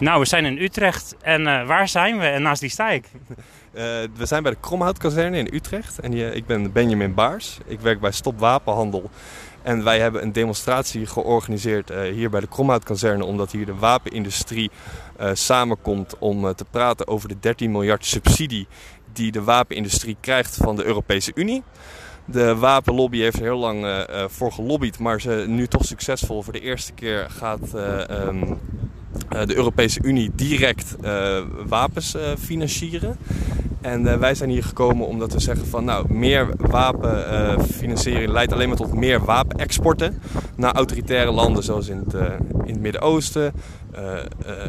Nou, we zijn in Utrecht en uh, waar zijn we en naast wie sta ik? Uh, we zijn bij de Kromhoutkazerne in Utrecht en ik ben Benjamin Baars. Ik werk bij Stop Wapenhandel en wij hebben een demonstratie georganiseerd hier bij de Kromhoutkazerne omdat hier de wapenindustrie samenkomt om te praten over de 13 miljard subsidie die de wapenindustrie krijgt van de Europese Unie. De wapenlobby heeft er heel lang voor gelobbyd, maar ze nu toch succesvol. Voor de eerste keer gaat um, de Europese Unie direct wapens financieren. En wij zijn hier gekomen omdat we zeggen van nou, meer wapenfinanciering leidt alleen maar tot meer wapenexporten naar autoritaire landen zoals in het, het Midden-Oosten,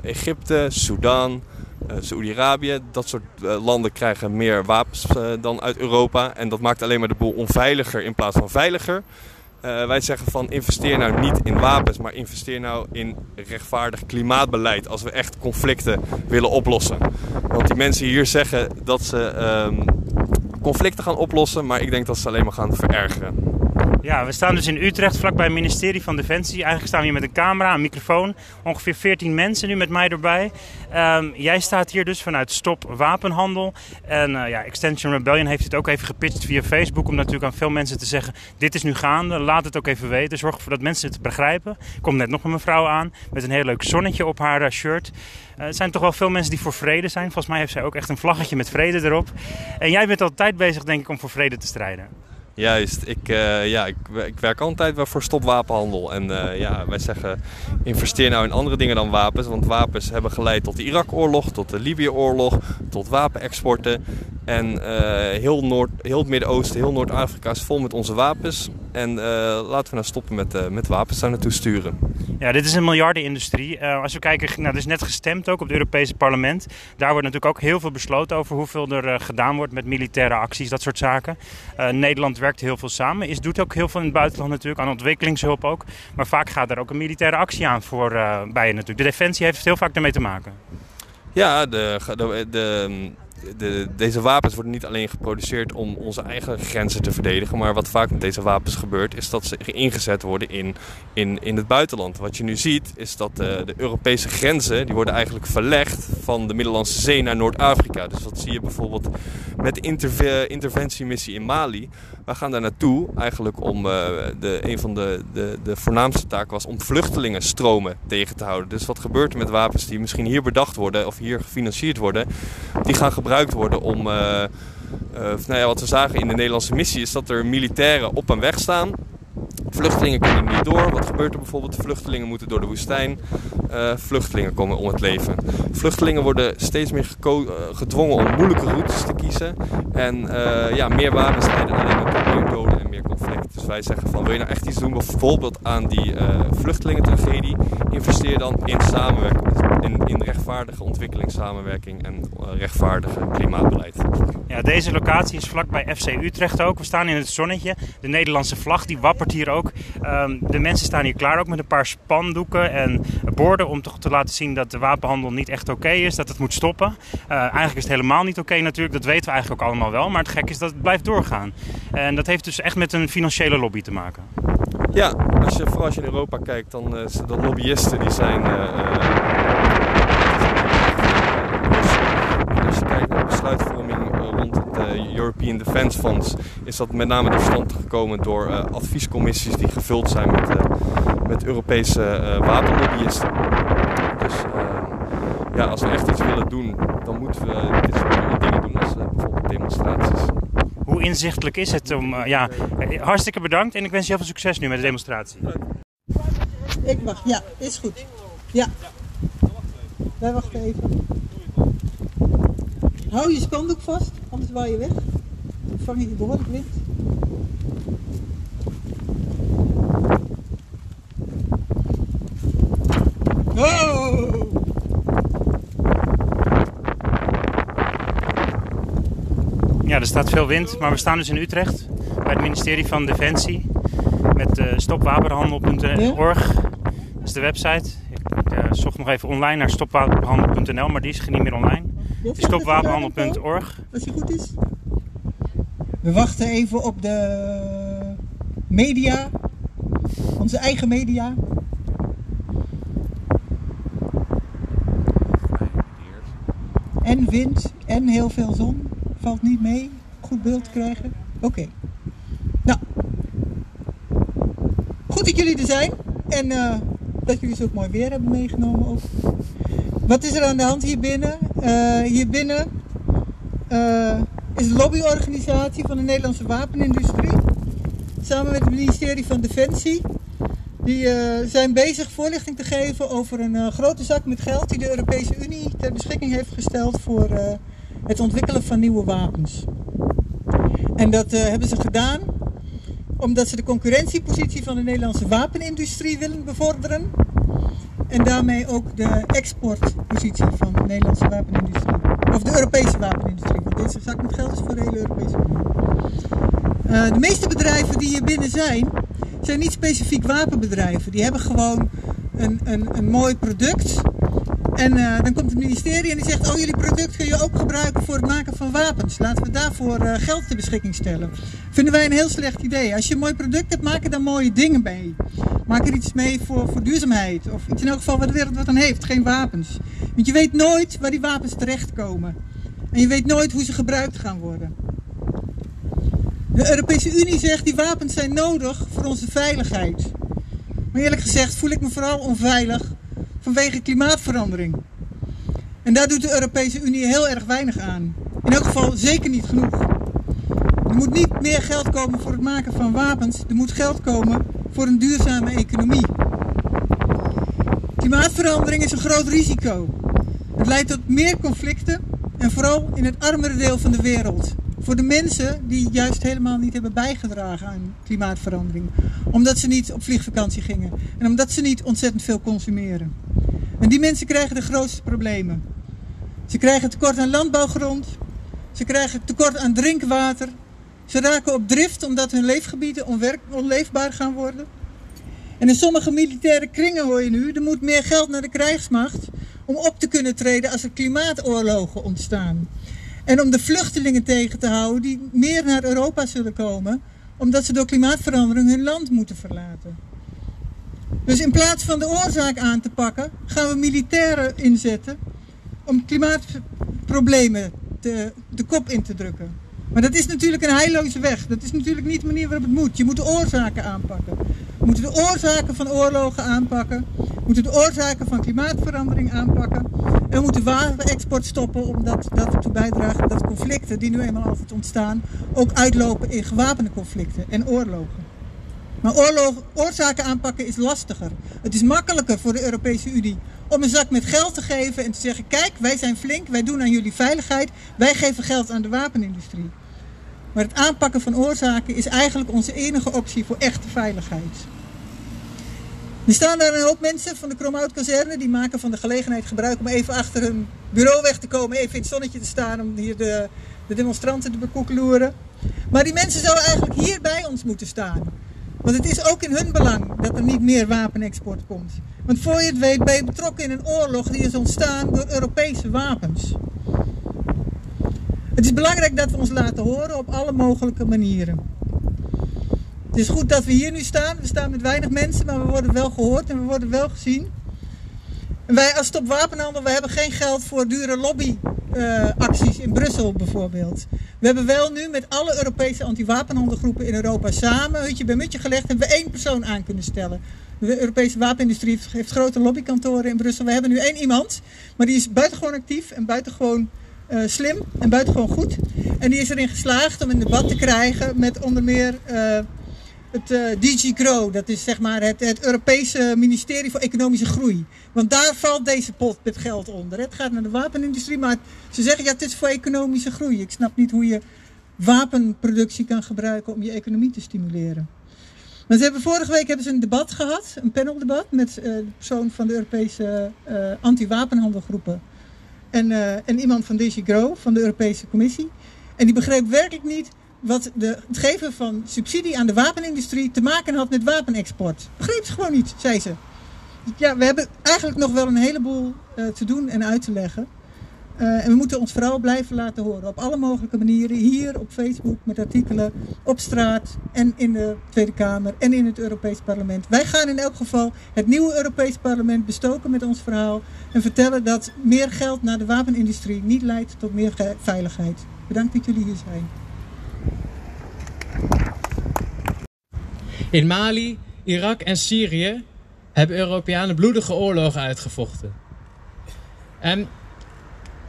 Egypte, Sudan. Uh, Saoedi-Arabië, dat soort landen krijgen meer wapens dan uit Europa. En dat maakt alleen maar de boel onveiliger in plaats van veiliger. Wij zeggen van investeer nou niet in wapens, maar investeer nou in rechtvaardig klimaatbeleid. Als we echt conflicten willen oplossen. Want die mensen hier zeggen dat ze um, conflicten gaan oplossen, maar ik denk dat ze alleen maar gaan verergeren. Ja, we staan dus in Utrecht, vlakbij het ministerie van Defensie. Eigenlijk staan we hier met een camera, een microfoon. Ongeveer 14 mensen nu met mij erbij. Um, jij staat hier dus vanuit Stop Wapenhandel. En uh, ja, Extension Rebellion heeft het ook even gepitcht via Facebook. Om natuurlijk aan veel mensen te zeggen, dit is nu gaande. Laat het ook even weten. Zorg ervoor dat mensen het begrijpen. Er komt net nog een mevrouw aan met een heel leuk zonnetje op haar uh, shirt. Uh, er zijn toch wel veel mensen die voor vrede zijn. Volgens mij heeft zij ook echt een vlaggetje met vrede erop. En jij bent altijd bezig, denk ik, om voor vrede te strijden. Juist, ik, uh, ja, ik, ik, werk altijd voor stopwapenhandel. En uh, ja, wij zeggen, investeer nou in andere dingen dan wapens. Want wapens hebben geleid tot de Irak-oorlog, tot de Libië-oorlog, tot wapenexporten. En uh, heel, Noord, heel het Midden-Oosten, heel Noord-Afrika is vol met onze wapens. En laten we nou stoppen met, met wapens daar naartoe sturen. Ja, dit is een miljardenindustrie. als we kijken, nou, er is net gestemd ook op het Europese parlement. Daar wordt natuurlijk ook heel veel besloten over hoeveel er gedaan wordt met militaire acties, dat soort zaken. Nederland werkt werkt heel veel samen. Is doet ook heel veel in het buitenland natuurlijk, aan ontwikkelingshulp ook. Maar vaak gaat er ook een militaire actie aan voor, uh, bij je natuurlijk. De defensie heeft heel vaak ermee te maken. Ja, de, de, de de, deze wapens worden niet alleen geproduceerd om onze eigen grenzen te verdedigen. Maar wat vaak met deze wapens gebeurt, is dat ze ingezet worden in, in, in het buitenland. Wat je nu ziet, is dat de, de Europese grenzen die worden eigenlijk verlegd van de Middellandse Zee naar Noord-Afrika. Dus wat zie je bijvoorbeeld met de interve interventiemissie in Mali. We gaan daar naartoe eigenlijk om uh, de, een van de, de, de voornaamste taken was om vluchtelingenstromen tegen te houden. Dus wat gebeurt er met wapens die misschien hier bedacht worden of hier gefinancierd worden? Die gaan gebruikt gebruikt worden om... Uh, uh, nou ja, wat we zagen in de Nederlandse missie is dat er militairen op een weg staan. Vluchtelingen kunnen niet door. Wat gebeurt er bijvoorbeeld? Vluchtelingen moeten door de woestijn. Uh, vluchtelingen komen om het leven. Vluchtelingen worden steeds meer gedwongen om moeilijke routes te kiezen. En ja, meer wapens leiden alleen maar tot meer doden en meer conflict. Dus wij zeggen van wil je nou echt iets doen bijvoorbeeld aan die uh, vluchtelingentragedie? Investeer dan in samenwerking, in, in rechtvaardige ontwikkelingssamenwerking en rechtvaardige klimaatbeleid. Ja, deze locatie is vlakbij FC Utrecht ook. We staan in het zonnetje. De Nederlandse vlag die wappert hier ook. Um, de mensen staan hier klaar ook met een paar spandoeken en borden om toch te laten zien dat de wapenhandel niet echt oké okay is, dat het moet stoppen. Uh, eigenlijk is het helemaal niet oké okay, natuurlijk, dat weten we eigenlijk ook allemaal wel. Maar het gek is dat het blijft doorgaan. En dat heeft dus echt met een financiële lobby te maken. Ja, als je, vooral als je in Europa kijkt, dan uh, de lobbyisten die zijn... Uh, als je kijkt naar de besluitvorming rond het European Defence Funds, is dat met name tot stand gekomen door uh, adviescommissies die gevuld zijn met, met Europese wapenlobbyisten. Dus ja, als we echt iets willen doen, dan moeten we dit soort dingen doen als bijvoorbeeld demonstraties. Hoe inzichtelijk is het om. ja, hartstikke bedankt en ik wens je heel veel succes nu met de demonstratie. Ik wacht, ja, is goed. Ja. Wij wachten even. Hou je spandoek vast, anders waai je weg. Dan vang je behoorlijk wind. Oh! Ja, er staat veel wind, maar we staan dus in Utrecht bij het ministerie van Defensie met uh, stopwapenhandel.org. Dat is de website. Ik uh, zocht nog even online naar stopwapenhandel.nl, maar die is niet meer online. Stopwapenhandel.org. Als die goed is. We wachten even op de media, onze eigen media. en wind en heel veel zon. Valt niet mee. Goed beeld krijgen. Oké. Nou. Goed dat jullie er zijn. En uh, dat jullie zo mooi weer hebben meegenomen ook. Wat is er aan de hand hier binnen? Uh, hier binnen uh, is de lobbyorganisatie van de Nederlandse wapenindustrie. Samen met het ministerie van Defensie. Die uh, zijn bezig voorlichting te geven over een grote zak met geld die de Europese Unie ter beschikking heeft gesteld voor het ontwikkelen van nieuwe wapens. En dat hebben ze gedaan omdat ze de concurrentiepositie van de Nederlandse wapenindustrie willen bevorderen. En daarmee ook de exportpositie van de Nederlandse wapenindustrie. Of de Europese wapenindustrie, want deze zak met geld is voor de hele Europese Unie. de meeste bedrijven die hier binnen zijn, zijn niet specifiek wapenbedrijven. Die hebben gewoon een, een, een mooi product. En uh, dan komt het ministerie en die zegt: Oh, jullie product kun je ook gebruiken voor het maken van wapens. Laten we daarvoor uh, geld ter beschikking stellen. Vinden wij een heel slecht idee. Als je een mooi product hebt, maak er dan mooie dingen mee. Maak er iets mee voor, duurzaamheid. Of iets in elk geval waar de wereld wat aan heeft, geen wapens. Want je weet nooit waar die wapens terechtkomen. En je weet nooit hoe ze gebruikt gaan worden. De Europese Unie zegt die wapens zijn nodig voor onze veiligheid. Maar eerlijk gezegd voel ik me vooral onveilig vanwege klimaatverandering. En daar doet de Europese Unie heel erg weinig aan. In elk geval zeker niet genoeg. Er moet niet meer geld komen voor het maken van wapens. Er moet geld komen voor een duurzame economie. Klimaatverandering is een groot risico. Het leidt tot meer conflicten en vooral in het armere deel van de wereld voor de mensen die juist helemaal niet hebben bijgedragen aan klimaatverandering. Omdat ze niet op vliegvakantie gingen en omdat ze niet ontzettend veel consumeren. En die mensen krijgen de grootste problemen. Ze krijgen tekort aan landbouwgrond, ze krijgen tekort aan drinkwater, ze raken op drift omdat hun leefgebieden onleefbaar gaan worden. En in sommige militaire kringen hoor je nu, er moet meer geld naar de krijgsmacht om op te kunnen treden als er klimaatoorlogen ontstaan. En om de vluchtelingen tegen te houden die meer naar Europa zullen komen, omdat ze door klimaatverandering hun land moeten verlaten. Dus in plaats van de oorzaak aan te pakken, gaan we militairen inzetten om klimaatproblemen de kop in te drukken. Maar dat is natuurlijk een heilloze weg. Dat is natuurlijk niet de manier waarop het moet. Je moet de oorzaken aanpakken. We moeten de oorzaken van oorlogen aanpakken. We moeten de oorzaken van klimaatverandering aanpakken. En we moeten wapenexport stoppen omdat dat ertoe bijdraagt dat conflicten die nu eenmaal altijd ontstaan ook uitlopen in gewapende conflicten en oorlogen. Maar oorlog, oorzaken aanpakken is lastiger. Het is makkelijker voor de Europese Unie om een zak met geld te geven en te zeggen: kijk, wij zijn flink, wij doen aan jullie veiligheid, wij geven geld aan de wapenindustrie. Maar het aanpakken van oorzaken is eigenlijk onze enige optie voor echte veiligheid. Er staan daar een hoop mensen van de Kromhout-kazerne. Die maken van de gelegenheid gebruik om even achter hun bureau weg te komen. Even in het zonnetje te staan om hier de, de demonstranten te bekoekeloeren. Maar die mensen zouden eigenlijk hier bij ons moeten staan. Want het is ook in hun belang dat er niet meer wapenexport komt. Want voor je het weet ben je betrokken in een oorlog die is ontstaan door Europese wapens. Het is belangrijk dat we ons laten horen op alle mogelijke manieren. Het is goed dat we hier nu staan. We staan met weinig mensen, maar we worden wel gehoord en we worden wel gezien. En wij als Stop Wapenhandel, we hebben geen geld voor dure lobbyacties uh, in Brussel bijvoorbeeld. We hebben wel nu met alle Europese anti-wapenhandelgroepen in Europa samen, hutje bij mutje gelegd, hebben we één persoon aan kunnen stellen. De Europese wapenindustrie heeft grote lobbykantoren in Brussel. We hebben nu één iemand, maar die is buitengewoon actief en buitengewoon uh, slim en buitengewoon goed. En die is erin geslaagd om een debat te krijgen met onder meer uh, het uh, DG Grow. Dat is zeg maar het, het, Europese ministerie voor Economische Groei. Want daar valt deze pot met geld onder. Het gaat naar de wapenindustrie, maar ze zeggen ja, het is voor economische groei. Ik snap niet hoe je wapenproductie kan gebruiken om je economie te stimuleren. Maar ze hebben, vorige week hebben ze een debat gehad, een paneldebat met de persoon van de Europese anti-wapenhandelgroepen en, uh, en iemand van DG Grow, van de Europese Commissie. En die begreep werkelijk niet wat de, het geven van subsidie aan de wapenindustrie te maken had met wapenexport. Begreep ze gewoon niet, zei ze. Ja, we hebben eigenlijk nog wel een heleboel uh, te doen en uit te leggen. Uh, en we moeten ons vooral blijven laten horen op alle mogelijke manieren. Hier op Facebook met artikelen, op straat en in de Tweede Kamer en in het Europees Parlement. Wij gaan in elk geval het nieuwe Europees Parlement bestoken met ons verhaal. En vertellen dat meer geld naar de wapenindustrie niet leidt tot meer veiligheid. Bedankt dat jullie hier zijn. In Mali, Irak en Syrië hebben Europeanen bloedige oorlogen uitgevochten. En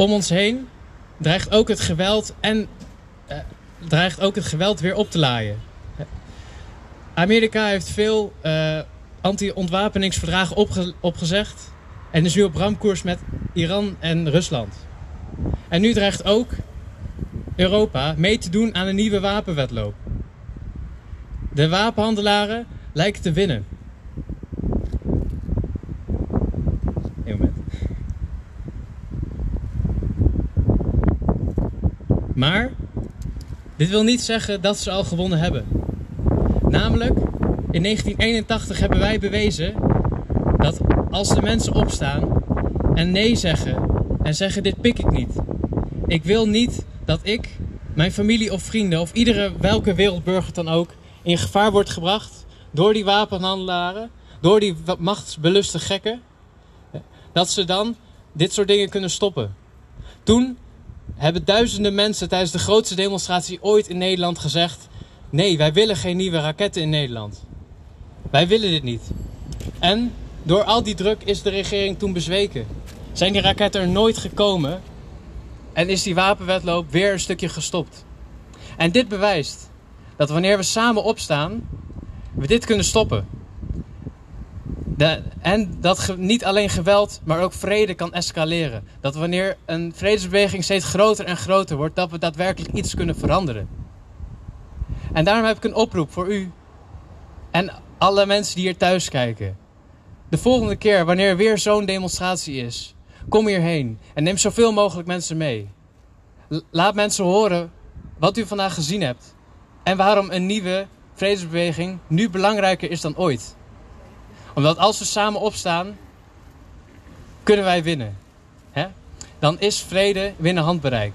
om ons heen dreigt ook het geweld en uh, dreigt ook het geweld weer op te laaien. Amerika heeft veel uh, anti-ontwapeningsverdragen opge opgezegd en is nu op ramkoers met Iran en Rusland. En nu dreigt ook Europa mee te doen aan een nieuwe wapenwetloop. De wapenhandelaren lijken te winnen. Een moment. Maar dit wil niet zeggen dat ze al gewonnen hebben. Namelijk, in 1981 hebben wij bewezen dat als de mensen opstaan en nee zeggen en zeggen dit pik ik niet. Ik wil niet dat ik, mijn familie of vrienden of iedere welke wereldburger dan ook in gevaar wordt gebracht door die wapenhandelaren, door die machtsbeluste gekken, dat ze dan dit soort dingen kunnen stoppen. Toen hebben duizenden mensen tijdens de grootste demonstratie ooit in Nederland gezegd: nee, wij willen geen nieuwe raketten in Nederland. Wij willen dit niet. En door al die druk is de regering toen bezweken. Zijn die raketten er nooit gekomen en is die wapenwetloop weer een stukje gestopt. En dit bewijst dat wanneer we samen opstaan, we dit kunnen stoppen. En dat niet alleen geweld, maar ook vrede kan escaleren. Dat wanneer een vredesbeweging steeds groter en groter wordt, dat we daadwerkelijk iets kunnen veranderen. En daarom heb ik een oproep voor u en alle mensen die hier thuis kijken. De volgende keer, wanneer weer zo'n demonstratie is, kom hierheen en neem zoveel mogelijk mensen mee. Laat mensen horen wat u vandaag gezien hebt en waarom een nieuwe vredesbeweging nu belangrijker is dan ooit. Omdat als we samen opstaan, kunnen wij winnen. Hè? Dan is vrede binnen handbereik.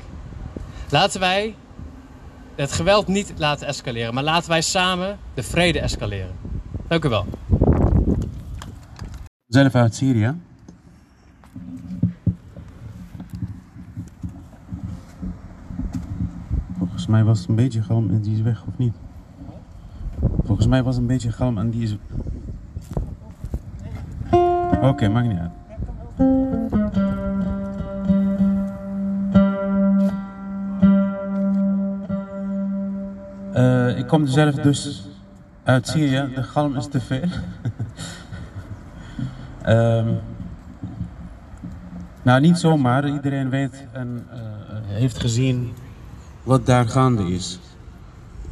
Laten wij het geweld niet laten escaleren, maar laten wij samen de vrede escaleren. Dank u wel. Zelf uit Syrië. Volgens mij was het een beetje galm en die is weg, of niet? Volgens mij was het een beetje galm en die is... Oké, okay, maakt niet uit. Uh, ik kom zelf dus uit Syrië. De galm is te veel. um, nou, niet zomaar. Iedereen weet en uh, heeft gezien wat daar gaande is.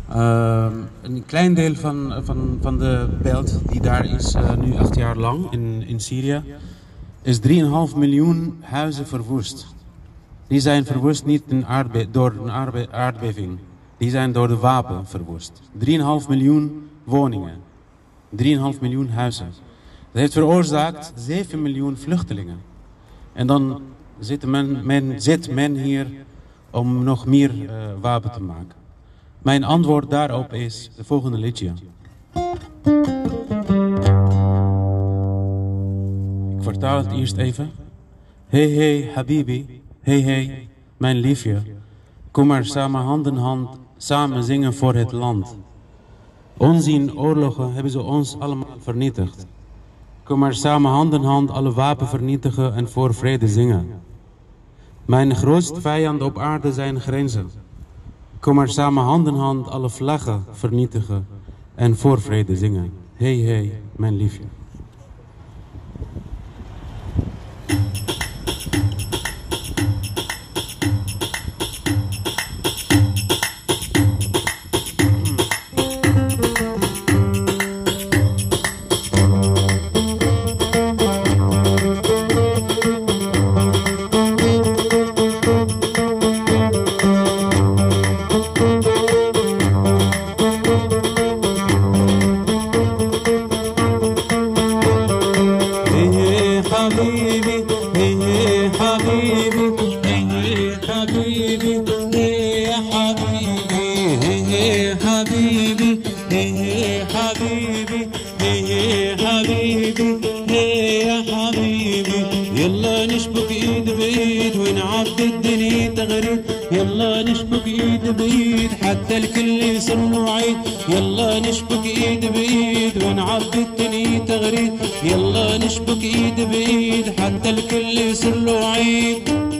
Uh, een klein deel van, van, van de belt die daar is, uh, nu acht jaar lang in, in Syrië, is 3,5 miljoen huizen verwoest. Die zijn verwoest niet door een aardbe aardbeving, die zijn door de wapen verwoest. 3,5 miljoen woningen, 3,5 miljoen huizen. Dat heeft veroorzaakt 7 miljoen vluchtelingen. En dan zit men, men, zit men hier om nog meer uh, wapen te maken. Mijn antwoord daarop is de volgende liedje. Ik vertaal het eerst even. Hey hey Habibi, hey hey mijn liefje. Kom maar samen hand in hand, samen zingen voor het land. Onzien oorlogen hebben ze ons allemaal vernietigd. Kom maar samen hand in hand alle wapen vernietigen en voor vrede zingen. Mijn grootste vijand op aarde zijn grenzen. Kom maar samen hand in hand alle vlaggen vernietigen en voor vrede zingen. Hey, hey, mijn liefje. بايد ونعبد الدنيا تغريد يلا نشبك إيد بايد حتى الكل يصير له عيد يلا نشبك إيد بايد ونعبد الدنيا تغريد يلا نشبك إيد بايد حتى الكل يصير له عيد